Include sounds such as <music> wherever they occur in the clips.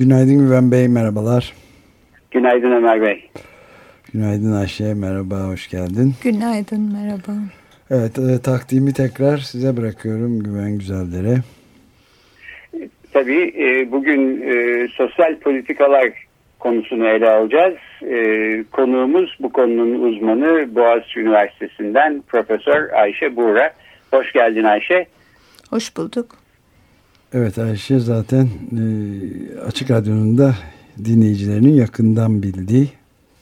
Günaydın Güven Bey, merhabalar. Günaydın Ömer Bey. Günaydın Ayşe, merhaba, hoş geldin. Günaydın, merhaba. Evet, e, takdimi tekrar size bırakıyorum Güven Güzeldere. Tabii e, bugün e, sosyal politikalar konusunu ele alacağız. E, konuğumuz bu konunun uzmanı Boğaziçi Üniversitesi'nden Profesör Ayşe Buğra. Hoş geldin Ayşe. Hoş bulduk. Evet Ayşe zaten e, Açık Radyo'nun da dinleyicilerinin yakından bildiği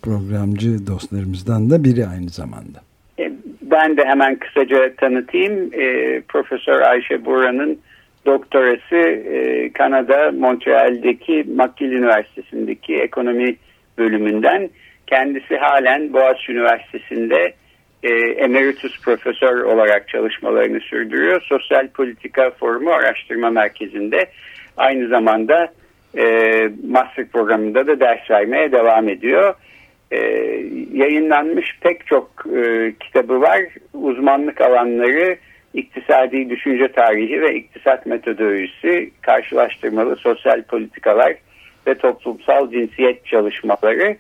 programcı dostlarımızdan da biri aynı zamanda. E, ben de hemen kısaca tanıtayım. E, Profesör Ayşe Buğra'nın doktorası e, Kanada Montreal'deki McGill Üniversitesi'ndeki ekonomi bölümünden. Kendisi halen Boğaziçi Üniversitesi'nde e, emeritus profesör olarak çalışmalarını sürdürüyor. Sosyal Politika Forumu Araştırma Merkezi'nde aynı zamanda e, master programında da ders vermeye devam ediyor. E, yayınlanmış pek çok e, kitabı var. Uzmanlık alanları iktisadi düşünce tarihi ve iktisat metodolojisi, karşılaştırmalı sosyal politikalar ve toplumsal cinsiyet çalışmaları,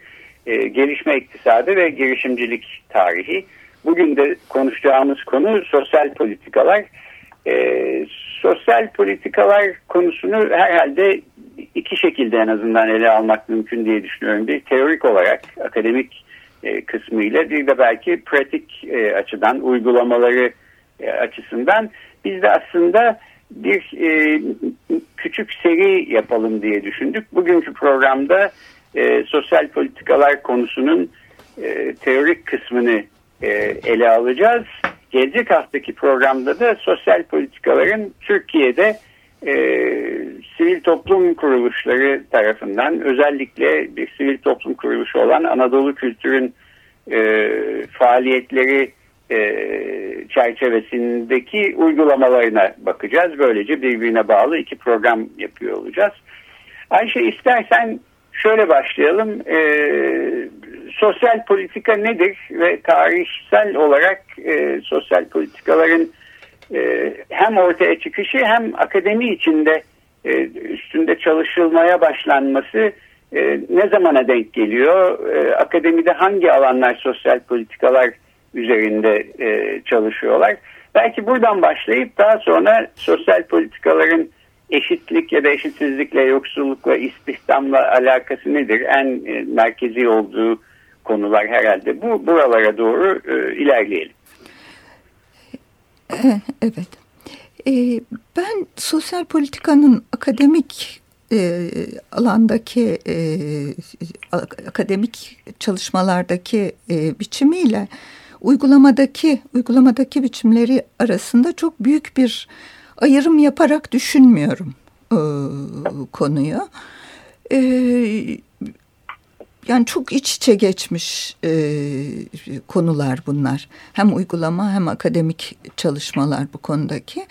e, gelişme iktisadı ve girişimcilik tarihi. Bugün de konuşacağımız konu sosyal politikalar. E, sosyal politikalar konusunu herhalde iki şekilde en azından ele almak mümkün diye düşünüyorum. Bir teorik olarak akademik e, kısmıyla bir de belki pratik e, açıdan uygulamaları e, açısından biz de aslında bir e, küçük seri yapalım diye düşündük. Bugünkü programda e, sosyal politikalar konusunun e, teorik kısmını e, ele alacağız. Gelecek haftaki programda da sosyal politikaların Türkiye'de e, sivil toplum kuruluşları tarafından özellikle bir sivil toplum kuruluşu olan Anadolu Kültür'ün e, faaliyetleri e, çerçevesindeki uygulamalarına bakacağız. Böylece birbirine bağlı iki program yapıyor olacağız. Ayşe istersen şöyle başlayalım. E, sosyal politika nedir ve tarihsel olarak e, sosyal politikaların e, hem ortaya çıkışı hem akademi içinde e, üstünde çalışılmaya başlanması e, ne zamana denk geliyor? E, akademide hangi alanlar sosyal politikalar üzerinde e, çalışıyorlar. Belki buradan başlayıp daha sonra sosyal politikaların eşitlik ya da eşitsizlikle, yoksullukla, istihdamla alakası nedir? En e, merkezi olduğu konular herhalde bu buralara doğru e, ilerleyelim. Evet. E, ben sosyal politikanın akademik alandaki akademik çalışmalardaki biçimiyle uygulamadaki uygulamadaki biçimleri arasında çok büyük bir ayrım yaparak düşünmüyorum e, konuyu. E, yani çok iç içe geçmiş e, konular bunlar. Hem uygulama hem akademik çalışmalar bu konudaki.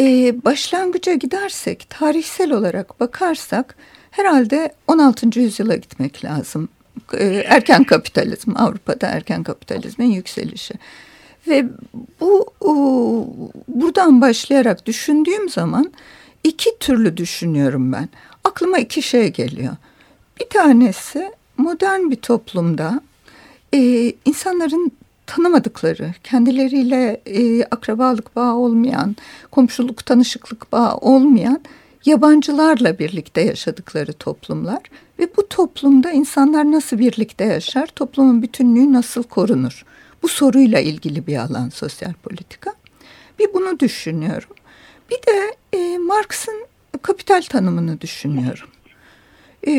E, başlangıca gidersek, tarihsel olarak bakarsak herhalde 16. yüzyıla gitmek lazım. E, erken kapitalizm, Avrupa'da erken kapitalizmin yükselişi. Ve bu buradan başlayarak düşündüğüm zaman iki türlü düşünüyorum ben. Aklıma iki şey geliyor. Bir tanesi modern bir toplumda e, insanların tanımadıkları, kendileriyle e, akrabalık bağı olmayan, komşuluk, tanışıklık bağı olmayan yabancılarla birlikte yaşadıkları toplumlar ve bu toplumda insanlar nasıl birlikte yaşar, toplumun bütünlüğü nasıl korunur? Bu soruyla ilgili bir alan sosyal politika. Bir bunu düşünüyorum. Bir de e, Marx'ın kapital tanımını düşünüyorum. E,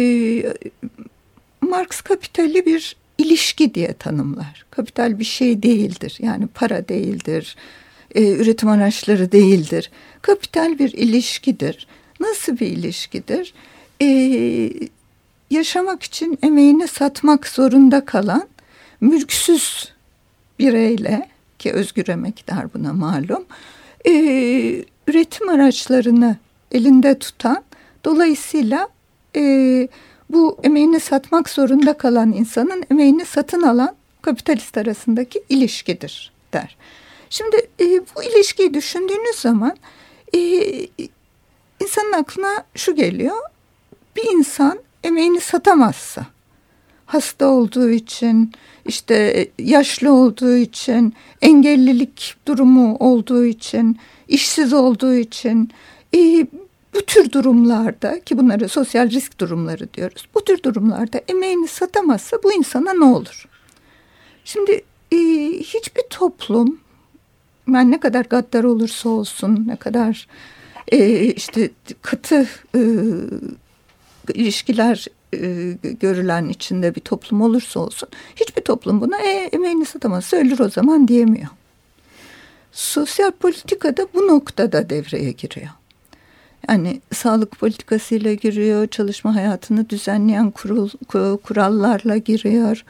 Marx kapitali bir ilişki diye tanımlar. Kapital bir şey değildir. Yani para değildir, e, üretim araçları değildir. Kapital bir ilişkidir nasıl bir ilişkidir? Ee, yaşamak için emeğini satmak zorunda kalan mülksüz bireyle ki özgür emektar buna malum e, üretim araçlarını elinde tutan dolayısıyla e, bu emeğini satmak zorunda kalan insanın emeğini satın alan kapitalist arasındaki ilişkidir der. Şimdi e, bu ilişkiyi düşündüğünüz zaman e, insanın aklına şu geliyor. Bir insan emeğini satamazsa hasta olduğu için, işte yaşlı olduğu için, engellilik durumu olduğu için, işsiz olduğu için e, bu tür durumlarda ki bunları sosyal risk durumları diyoruz. Bu tür durumlarda emeğini satamazsa bu insana ne olur? Şimdi e, hiçbir toplum yani ne kadar gaddar olursa olsun, ne kadar e, işte katı e, ilişkiler e, görülen içinde bir toplum olursa olsun hiçbir toplum buna e, emeğini satamazsa ölür o zaman diyemiyor. Sosyal politikada bu noktada devreye giriyor. Yani sağlık politikasıyla giriyor, çalışma hayatını düzenleyen kurul, kurallarla giriyor,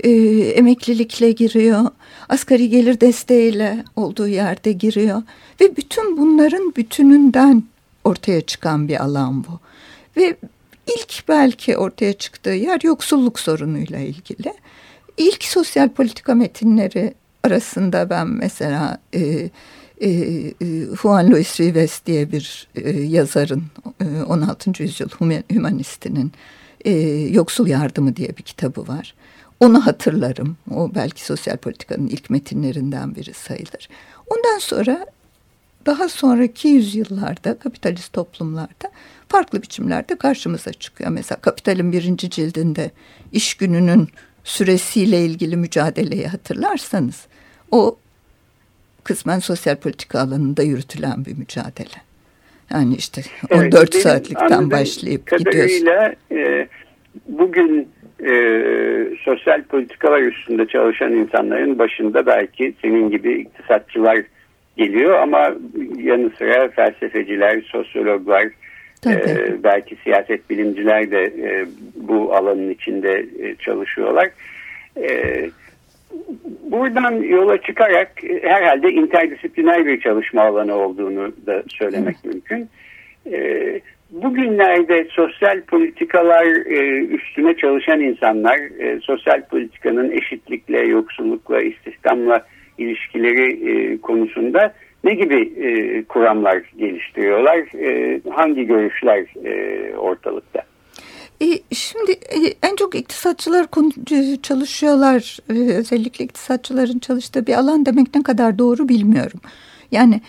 e, emeklilikle giriyor, asgari gelir desteğiyle olduğu yerde giriyor ve bütün bunların bütününden ortaya çıkan bir alan bu. Ve ilk belki ortaya çıktığı yer yoksulluk sorunuyla ilgili. İlk sosyal politika metinleri arasında ben mesela e, e, e Juan Luis Rives diye bir e, yazarın e, 16. yüzyıl humanistinin e, Yoksul Yardımı diye bir kitabı var. Onu hatırlarım. O belki sosyal politikanın ilk metinlerinden biri sayılır. Ondan sonra daha sonraki yüzyıllarda kapitalist toplumlarda farklı biçimlerde karşımıza çıkıyor. Mesela Kapital'in birinci cildinde iş gününün süresiyle ilgili mücadeleyi hatırlarsanız o kısmen sosyal politika alanında yürütülen bir mücadele. Yani işte 14 evet, saatlikten başlayıp gidiyoruz. E, bugün e, sosyal politikalar üstünde çalışan insanların başında belki senin gibi iktisatçılar geliyor ama yanı sıra felsefeciler, sosyologlar, e, belki siyaset bilimciler de e, bu alanın içinde e, çalışıyorlar. Buradan yola çıkarak herhalde interdisipliner bir çalışma alanı olduğunu da söylemek Hı. mümkün. Bugünlerde sosyal politikalar üstüne çalışan insanlar, sosyal politikanın eşitlikle, yoksullukla, istihdamla ilişkileri konusunda ne gibi e, kuramlar geliştiriyorlar? E, hangi görüşler e, ortalıkta? E, şimdi e, en çok iktisatçılar çalışıyorlar. E, özellikle iktisatçıların çalıştığı bir alan demek ne kadar doğru bilmiyorum. Yani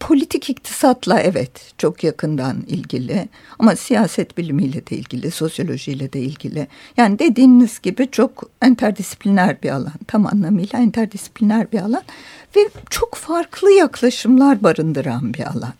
politik iktisatla evet çok yakından ilgili ama siyaset bilimiyle de ilgili, sosyolojiyle de ilgili. Yani dediğiniz gibi çok interdisipliner bir alan, tam anlamıyla interdisipliner bir alan ve çok farklı yaklaşımlar barındıran bir alan.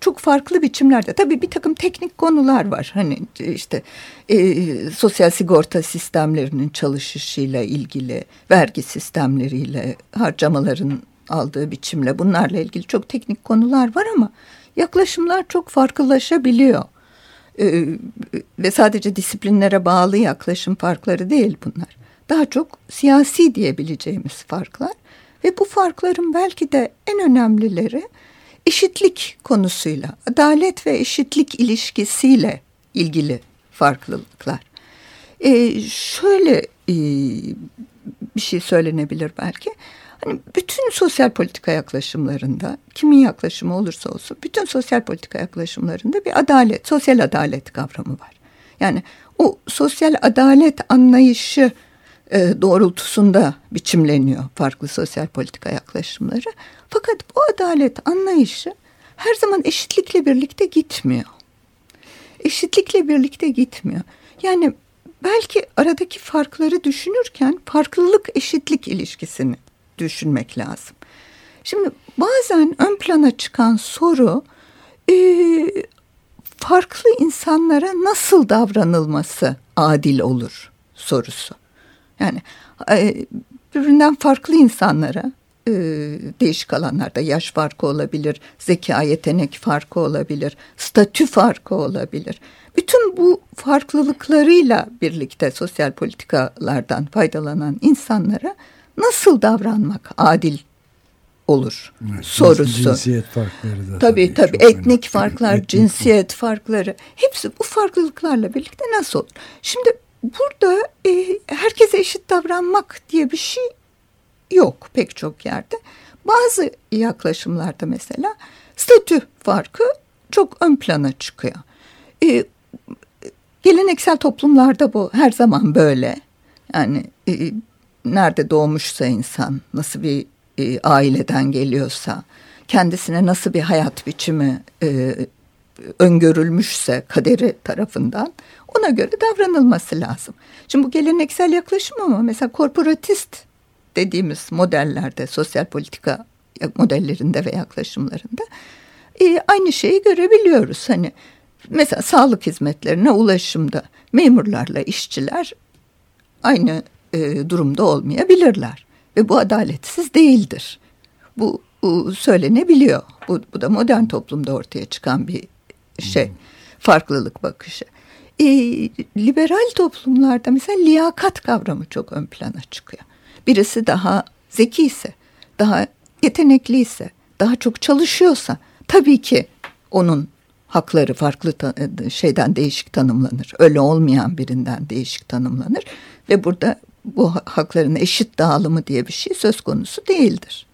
Çok farklı biçimlerde. Tabii bir takım teknik konular var. Hani işte e, sosyal sigorta sistemlerinin çalışışıyla ilgili, vergi sistemleriyle, harcamaların aldığı biçimle bunlarla ilgili çok teknik konular var ama yaklaşımlar çok farklılaşabiliyor. Ee, ve sadece disiplinlere bağlı yaklaşım farkları değil bunlar. Daha çok siyasi diyebileceğimiz farklar ve bu farkların belki de en önemlileri eşitlik konusuyla, adalet ve eşitlik ilişkisiyle ilgili farklılıklar. Ee, şöyle e, bir şey söylenebilir belki. Hani bütün sosyal politika yaklaşımlarında, kimin yaklaşımı olursa olsun, bütün sosyal politika yaklaşımlarında bir adalet, sosyal adalet kavramı var. Yani o sosyal adalet anlayışı e, doğrultusunda biçimleniyor farklı sosyal politika yaklaşımları. Fakat bu adalet anlayışı her zaman eşitlikle birlikte gitmiyor. Eşitlikle birlikte gitmiyor. Yani belki aradaki farkları düşünürken farklılık eşitlik ilişkisini düşünmek lazım. Şimdi bazen ön plana çıkan soru e, farklı insanlara nasıl davranılması adil olur sorusu. Yani e, birbirinden farklı insanlara e, değişik alanlarda yaş farkı olabilir, zeka yetenek farkı olabilir, statü farkı olabilir. Bütün bu farklılıklarıyla birlikte sosyal politikalardan faydalanan insanlara nasıl davranmak adil olur evet, sorusu. Cinsiyet farkları da. Tabii tabii, tabii. etnik önemli. farklar, etnik cinsiyet farkları hepsi bu farklılıklarla birlikte nasıl olur? Şimdi burada e, herkese eşit davranmak diye bir şey yok pek çok yerde. Bazı yaklaşımlarda mesela statü farkı çok ön plana çıkıyor. E, geleneksel toplumlarda bu her zaman böyle. Yani e, nerede doğmuşsa insan, nasıl bir e, aileden geliyorsa, kendisine nasıl bir hayat biçimi e, öngörülmüşse kaderi tarafından ona göre davranılması lazım. Şimdi bu geleneksel yaklaşım ama mesela korporatist dediğimiz modellerde, sosyal politika modellerinde ve yaklaşımlarında e, aynı şeyi görebiliyoruz. Hani mesela sağlık hizmetlerine ulaşımda memurlarla işçiler aynı e, durumda olmayabilirler ve bu adaletsiz değildir. Bu, bu söylenebiliyor. Bu, bu da modern toplumda ortaya çıkan bir şey, farklılık bakışı. E, liberal toplumlarda mesela liyakat kavramı çok ön plana çıkıyor. Birisi daha zeki ise, daha yetenekli ise, daha çok çalışıyorsa tabii ki onun hakları farklı şeyden değişik tanımlanır. Öyle olmayan birinden değişik tanımlanır ve burada bu hakların eşit dağılımı diye bir şey söz konusu değildir.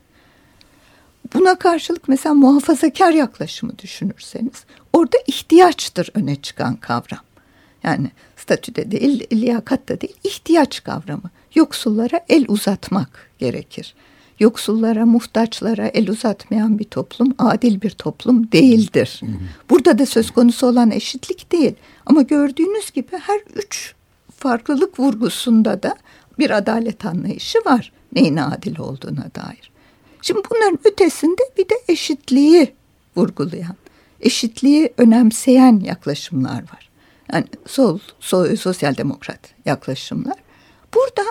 Buna karşılık mesela muhafazakar yaklaşımı düşünürseniz orada ihtiyaçtır öne çıkan kavram. Yani statüde değil, liyakatta değil, ihtiyaç kavramı. Yoksullara el uzatmak gerekir. Yoksullara, muhtaçlara el uzatmayan bir toplum adil bir toplum değildir. Burada da söz konusu olan eşitlik değil. Ama gördüğünüz gibi her üç farklılık vurgusunda da bir adalet anlayışı var. Neyin adil olduğuna dair. Şimdi bunların ötesinde bir de eşitliği vurgulayan, eşitliği önemseyen yaklaşımlar var. Yani sol, sol sosyal demokrat yaklaşımlar. Burada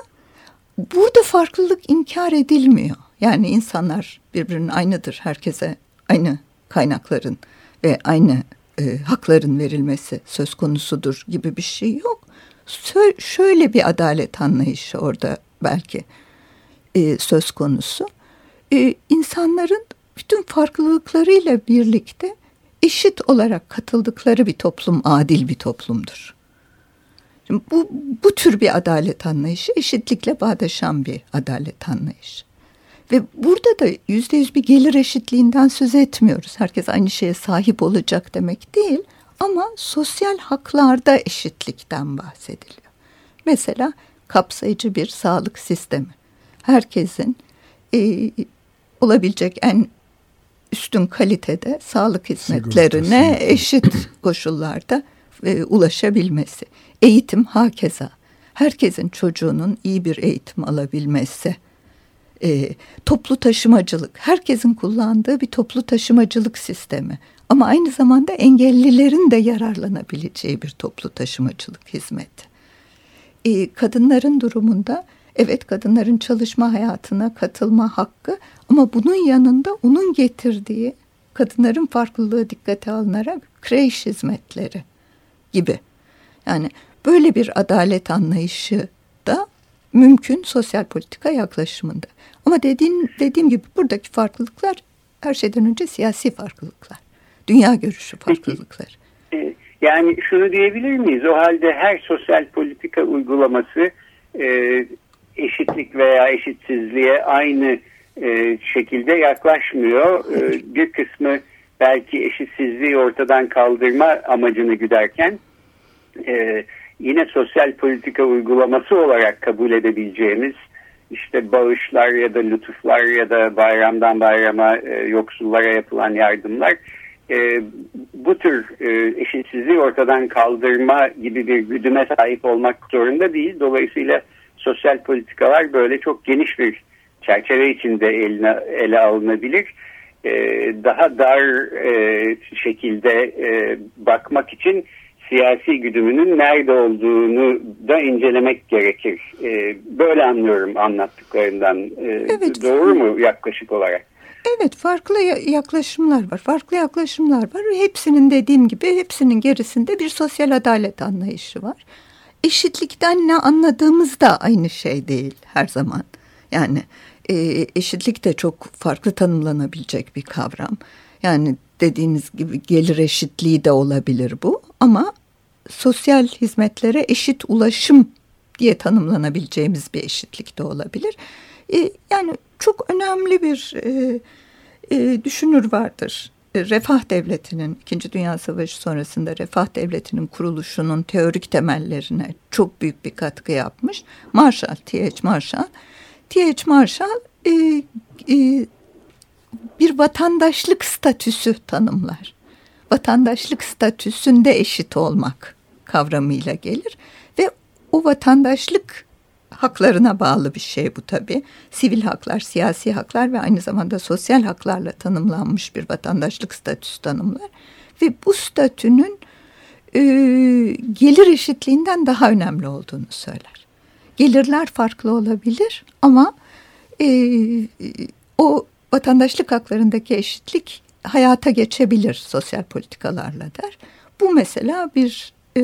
burada farklılık inkar edilmiyor. Yani insanlar birbirinin aynıdır. Herkese aynı kaynakların ve aynı e, hakların verilmesi söz konusudur gibi bir şey yok. Şöyle bir adalet anlayışı orada belki e, söz konusu. E, insanların bütün farklılıklarıyla birlikte eşit olarak katıldıkları bir toplum adil bir toplumdur. Şimdi bu, bu tür bir adalet anlayışı eşitlikle bağdaşan bir adalet anlayışı. Ve burada da yüzde yüz bir gelir eşitliğinden söz etmiyoruz. Herkes aynı şeye sahip olacak demek değil. Ama sosyal haklarda eşitlikten bahsediliyor. Mesela kapsayıcı bir sağlık sistemi. Herkesin e, olabilecek en üstün kalitede sağlık hizmetlerine eşit <laughs> koşullarda e, ulaşabilmesi. Eğitim hakeza. Herkesin çocuğunun iyi bir eğitim alabilmesi. E, toplu taşımacılık. Herkesin kullandığı bir toplu taşımacılık sistemi. Ama aynı zamanda engellilerin de yararlanabileceği bir toplu taşımacılık hizmeti. E, kadınların durumunda evet kadınların çalışma hayatına katılma hakkı ama bunun yanında onun getirdiği kadınların farklılığı dikkate alınarak kreş hizmetleri gibi. Yani böyle bir adalet anlayışı da mümkün sosyal politika yaklaşımında. Ama dediğim, dediğim gibi buradaki farklılıklar her şeyden önce siyasi farklılıklar. Dünya görüşü farklılıklar. E, yani şunu diyebilir miyiz? O halde her sosyal politika uygulaması e, eşitlik veya eşitsizliğe aynı e, şekilde yaklaşmıyor. E, bir kısmı belki eşitsizliği ortadan kaldırma amacını güderken e, yine sosyal politika uygulaması olarak kabul edebileceğimiz işte bağışlar ya da lütuflar ya da bayramdan bayrama e, yoksullara yapılan yardımlar e, bu tür e, eşitsizliği ortadan kaldırma gibi bir güdüme sahip olmak zorunda değil. Dolayısıyla sosyal politikalar böyle çok geniş bir çerçeve içinde eline, ele alınabilir. E, daha dar e, şekilde e, bakmak için siyasi güdümünün nerede olduğunu da incelemek gerekir. E, böyle anlıyorum anlattıklarından. E, evet. Doğru mu yaklaşık olarak? Evet farklı yaklaşımlar var. Farklı yaklaşımlar var hepsinin dediğim gibi hepsinin gerisinde bir sosyal adalet anlayışı var. Eşitlikten ne anladığımız da aynı şey değil her zaman. Yani e, eşitlik de çok farklı tanımlanabilecek bir kavram. Yani dediğiniz gibi gelir eşitliği de olabilir bu ama sosyal hizmetlere eşit ulaşım diye tanımlanabileceğimiz bir eşitlik de olabilir. E, yani çok önemli bir e, e, düşünür vardır. E, Refah Devleti'nin, İkinci Dünya Savaşı sonrasında Refah Devleti'nin kuruluşunun teorik temellerine çok büyük bir katkı yapmış. Marshall, T.H. Marshall. T.H. Marshall e, e, bir vatandaşlık statüsü tanımlar. Vatandaşlık statüsünde eşit olmak kavramıyla gelir ve o vatandaşlık haklarına bağlı bir şey bu tabi. Sivil haklar, siyasi haklar ve aynı zamanda sosyal haklarla tanımlanmış bir vatandaşlık statüsü tanımlar. Ve bu statünün e, gelir eşitliğinden daha önemli olduğunu söyler. Gelirler farklı olabilir ama e, o vatandaşlık haklarındaki eşitlik hayata geçebilir sosyal politikalarla der. Bu mesela bir e,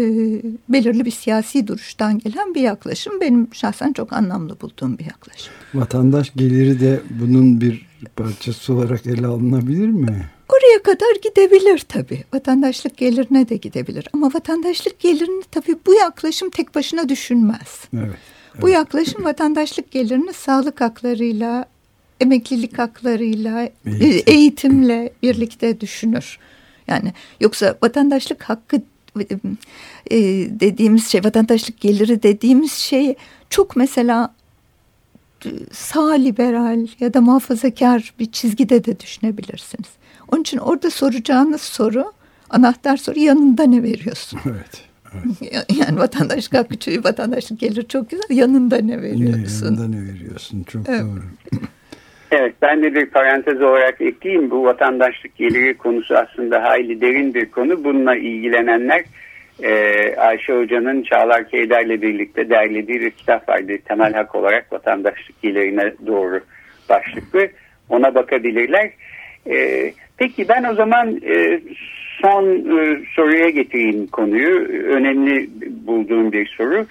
belirli bir siyasi duruştan gelen bir yaklaşım. Benim şahsen çok anlamlı bulduğum bir yaklaşım. Vatandaş geliri de bunun bir parçası olarak ele alınabilir mi? Oraya kadar gidebilir tabii. Vatandaşlık gelirine de gidebilir. Ama vatandaşlık gelirini tabii bu yaklaşım tek başına düşünmez. Evet, evet. Bu yaklaşım vatandaşlık gelirini sağlık haklarıyla, emeklilik haklarıyla, Eğitim. eğitimle birlikte düşünür. Yani yoksa vatandaşlık hakkı e, dediğimiz şey vatandaşlık geliri dediğimiz şey çok mesela e, sağ liberal ya da muhafazakar bir çizgide de düşünebilirsiniz. Onun için orada soracağınız soru anahtar soru yanında ne veriyorsun? <laughs> Evet. Evet. <laughs> Yani vatandaşlık hakkı vatandaşlık gelir çok güzel. Yanında ne veriyorsun? yanında ne veriyorsun? Çok evet. doğru. <laughs> Evet ben de bir parantez olarak ekleyeyim. Bu vatandaşlık geliri konusu aslında hayli derin bir konu. Bununla ilgilenenler e, Ayşe Hoca'nın Çağlar Keyder'le birlikte derlediği bir kitap vardı. Temel hak olarak vatandaşlık gelirine doğru başlıklı. Ona bakabilirler. E, peki ben o zaman e, son e, soruya getireyim konuyu. Önemli bulduğum bir soru.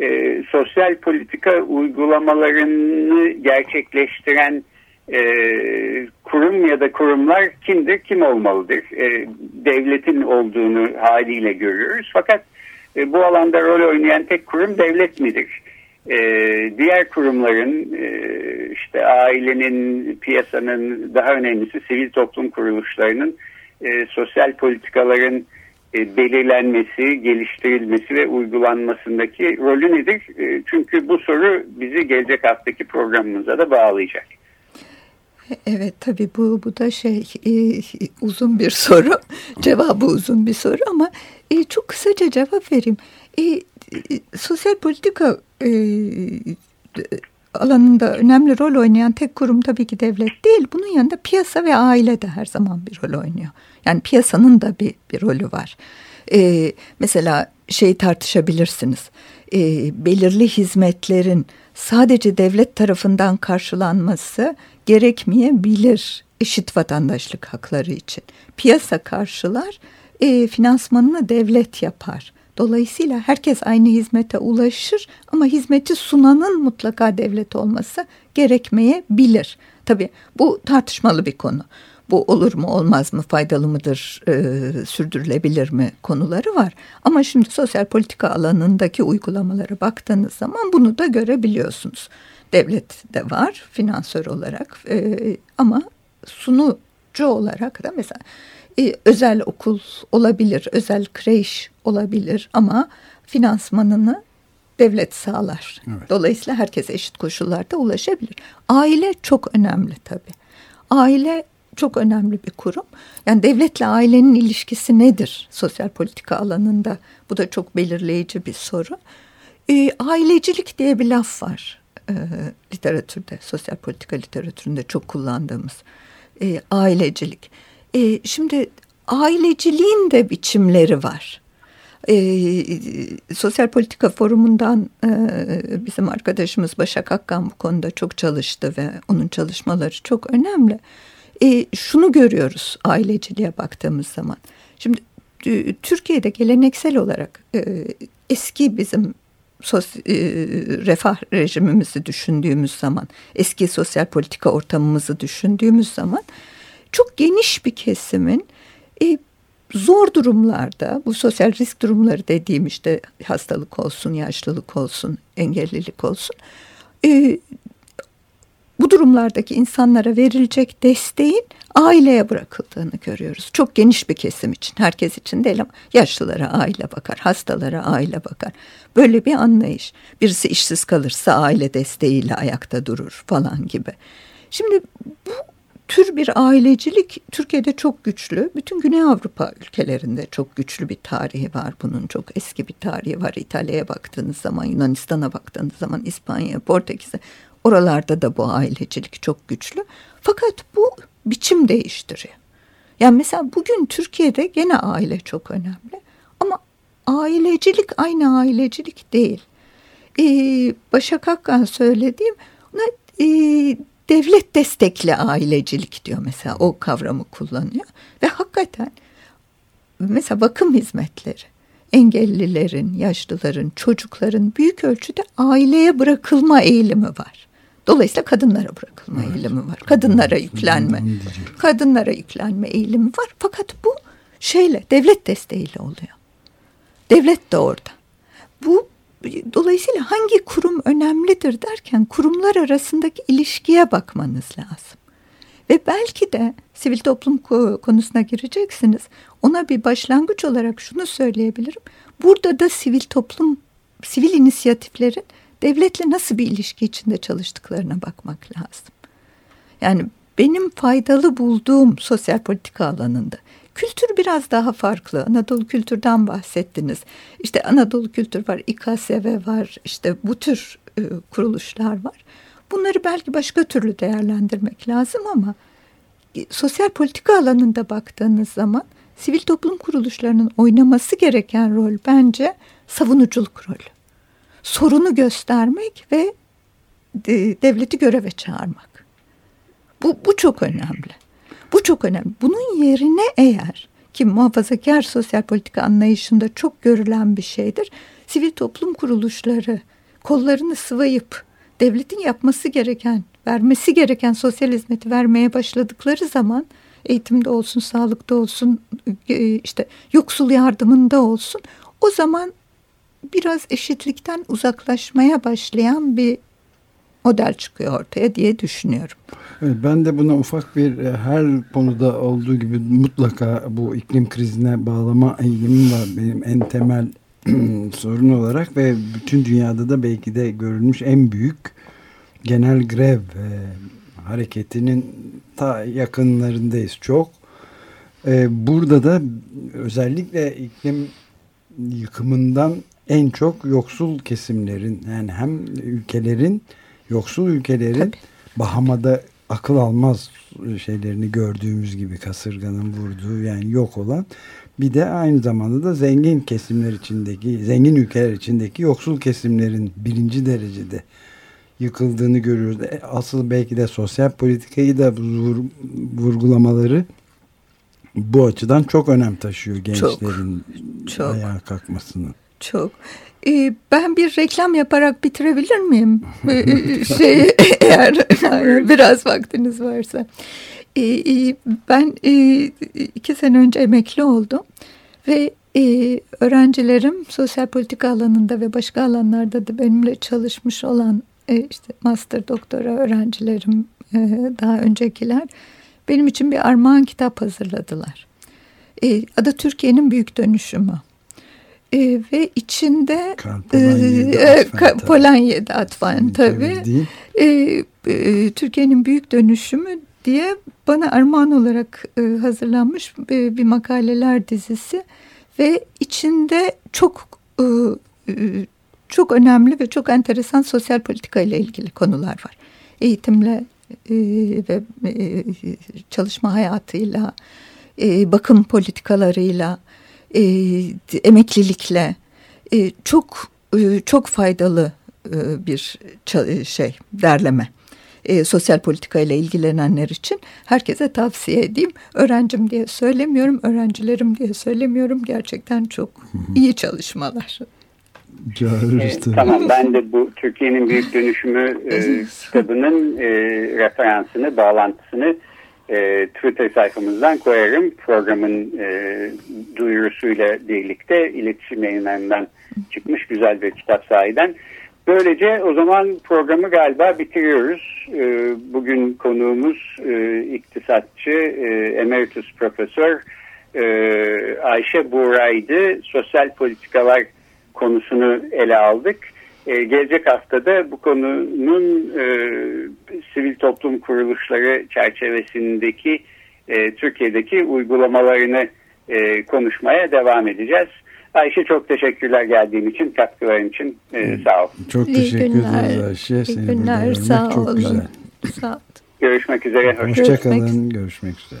E, sosyal politika uygulamalarını gerçekleştiren e, kurum ya da kurumlar kimdir, kim olmalıdır? E, devletin olduğunu haliyle görüyoruz. Fakat e, bu alanda rol oynayan tek kurum devlet midir? E, diğer kurumların e, işte ailenin, piyasanın daha önemlisi sivil toplum kuruluşlarının e, sosyal politikaların e, belirlenmesi, geliştirilmesi ve uygulanmasındaki rolü nedir? E, çünkü bu soru bizi gelecek haftaki programımıza da bağlayacak. Evet tabii bu, bu da şey e, uzun bir soru. <laughs> Cevabı uzun bir soru ama e, çok kısaca cevap vereyim. E, e, sosyal politika e, alanında önemli rol oynayan tek kurum tabii ki devlet değil. Bunun yanında piyasa ve aile de her zaman bir rol oynuyor. Yani piyasanın da bir, bir rolü var. E, mesela şey tartışabilirsiniz. E, belirli hizmetlerin sadece devlet tarafından karşılanması gerekmeyebilir eşit vatandaşlık hakları için. Piyasa karşılar, e, finansmanını devlet yapar. Dolayısıyla herkes aynı hizmete ulaşır ama hizmeti sunanın mutlaka devlet olması gerekmeyebilir. Tabii bu tartışmalı bir konu. Bu olur mu olmaz mı faydalı mıdır e, sürdürülebilir mi konuları var. Ama şimdi sosyal politika alanındaki uygulamalara baktığınız zaman bunu da görebiliyorsunuz. Devlet de var finansör olarak e, ama sunucu olarak da mesela e, özel okul olabilir, özel kreş olabilir ama finansmanını devlet sağlar. Evet. Dolayısıyla herkes eşit koşullarda ulaşabilir. Aile çok önemli tabii. Aile çok önemli bir kurum. Yani devletle ailenin ilişkisi nedir sosyal politika alanında? Bu da çok belirleyici bir soru. E, ailecilik diye bir laf var e, literatürde, sosyal politika literatüründe çok kullandığımız e, ailecilik. E, şimdi aileciliğin de biçimleri var. E, Sosyal Politika Forumu'ndan e, bizim arkadaşımız Başak Akkan bu konuda çok çalıştı ve onun çalışmaları çok önemli. E, şunu görüyoruz aileciliğe baktığımız zaman. Şimdi e, Türkiye'de geleneksel olarak e, eski bizim sos, e, refah rejimimizi düşündüğümüz zaman, eski sosyal politika ortamımızı düşündüğümüz zaman çok geniş bir kesimin e, zor durumlarda bu sosyal risk durumları dediğim işte hastalık olsun, yaşlılık olsun, engellilik olsun e, bu durumlardaki insanlara verilecek desteğin aileye bırakıldığını görüyoruz. Çok geniş bir kesim için, herkes için değil ama yaşlılara aile bakar, hastalara aile bakar. Böyle bir anlayış. Birisi işsiz kalırsa aile desteğiyle ayakta durur falan gibi. Şimdi bu tür bir ailecilik Türkiye'de çok güçlü. Bütün Güney Avrupa ülkelerinde çok güçlü bir tarihi var bunun. Çok eski bir tarihi var. İtalya'ya baktığınız zaman, Yunanistan'a baktığınız zaman, İspanya, Portekiz'e oralarda da bu ailecilik çok güçlü. Fakat bu biçim değiştiriyor. Yani mesela bugün Türkiye'de gene aile çok önemli. Ama ailecilik aynı ailecilik değil. Ee, Başak Akkan söylediğim ona e, devlet destekli ailecilik diyor mesela o kavramı kullanıyor. Ve hakikaten mesela bakım hizmetleri engellilerin, yaşlıların, çocukların büyük ölçüde aileye bırakılma eğilimi var. Dolayısıyla kadınlara bırakılma evet. eğilimi var. Kadınlara yüklenme. Kadınlara yüklenme eğilimi var. Fakat bu şeyle devlet desteğiyle oluyor. Devlet de orada. Bu dolayısıyla hangi kurum önemlidir derken kurumlar arasındaki ilişkiye bakmanız lazım. Ve belki de sivil toplum konusuna gireceksiniz. Ona bir başlangıç olarak şunu söyleyebilirim. Burada da sivil toplum, sivil inisiyatiflerin devletle nasıl bir ilişki içinde çalıştıklarına bakmak lazım. Yani benim faydalı bulduğum sosyal politika alanında kültür biraz daha farklı. Anadolu kültürden bahsettiniz. İşte Anadolu kültür var, İKSV var, işte bu tür e, kuruluşlar var. Bunları belki başka türlü değerlendirmek lazım ama e, sosyal politika alanında baktığınız zaman sivil toplum kuruluşlarının oynaması gereken rol bence savunuculuk rolü sorunu göstermek ve devleti göreve çağırmak. Bu, bu çok önemli. Bu çok önemli. Bunun yerine eğer ki muhafazakar sosyal politika anlayışında çok görülen bir şeydir. Sivil toplum kuruluşları kollarını sıvayıp devletin yapması gereken, vermesi gereken sosyal hizmeti vermeye başladıkları zaman eğitimde olsun, sağlıkta olsun, işte yoksul yardımında olsun o zaman biraz eşitlikten uzaklaşmaya başlayan bir model çıkıyor ortaya diye düşünüyorum. Ben de buna ufak bir e, her konuda olduğu gibi mutlaka bu iklim krizine bağlama eğilimim var benim en temel <clears throat> sorun olarak ve bütün dünyada da belki de görülmüş en büyük genel grev e, hareketinin ta yakınlarındayız çok. E, burada da özellikle iklim yıkımından en çok yoksul kesimlerin yani hem ülkelerin yoksul ülkelerin Tabii. Bahama'da akıl almaz şeylerini gördüğümüz gibi kasırganın vurduğu yani yok olan bir de aynı zamanda da zengin kesimler içindeki zengin ülkeler içindeki yoksul kesimlerin birinci derecede yıkıldığını görüyoruz. E, asıl belki de sosyal politikayı da vurgulamaları bu açıdan çok önem taşıyor gençlerin çok, çok. ayağa kalkmasının. Çok. Ee, ben bir reklam yaparak bitirebilir miyim? Ee, şey <laughs> eğer biraz vaktiniz varsa. Ee, e, ben e, iki sene önce emekli oldum ve e, öğrencilerim sosyal politika alanında ve başka alanlarda da benimle çalışmış olan işte master doktora öğrencilerim daha öncekiler benim için bir armağan kitap hazırladılar. Adı Türkiye'nin Büyük Dönüşümü e, ve içinde Polonya'da e, tabii. E, e, Türkiye'nin büyük dönüşümü diye bana armağan olarak e, hazırlanmış bir, bir makaleler dizisi ve içinde çok e, e, çok önemli ve çok enteresan sosyal politika ile ilgili konular var. Eğitimle e, ve e, çalışma hayatıyla, e, bakım politikalarıyla, e, emeklilikle e, çok e, çok faydalı e, bir şey derleme. E, sosyal politika ile ilgilenenler için herkese tavsiye edeyim. Öğrencim diye söylemiyorum, öğrencilerim diye söylemiyorum. Gerçekten çok iyi çalışmalar. E, tamam ben de bu Türkiye'nin Büyük Dönüşümü e, kitabının e, referansını, bağlantısını e, Twitter sayfamızdan koyarım. Programın e, duyurusuyla birlikte iletişim yayınlarından çıkmış güzel bir kitap sahiden. Böylece o zaman programı galiba bitiriyoruz. E, bugün konuğumuz e, iktisatçı, e, emeritus profesör e, Ayşe Buğra'ydı. Sosyal politikalar konusunu ele aldık. E, gelecek haftada bu konunun e, sivil toplum kuruluşları çerçevesindeki e, Türkiye'deki uygulamalarını e, konuşmaya devam edeceğiz. Ayşe çok teşekkürler geldiğin için, katkıların için e, sağ ol. Çok teşekkür ederiz Ayşe. Seni İyi günler, sağ çok olun. güzel. Sağ ol. Görüşmek üzere. Hoşçakalın. Görüşmek, görüşmek üzere.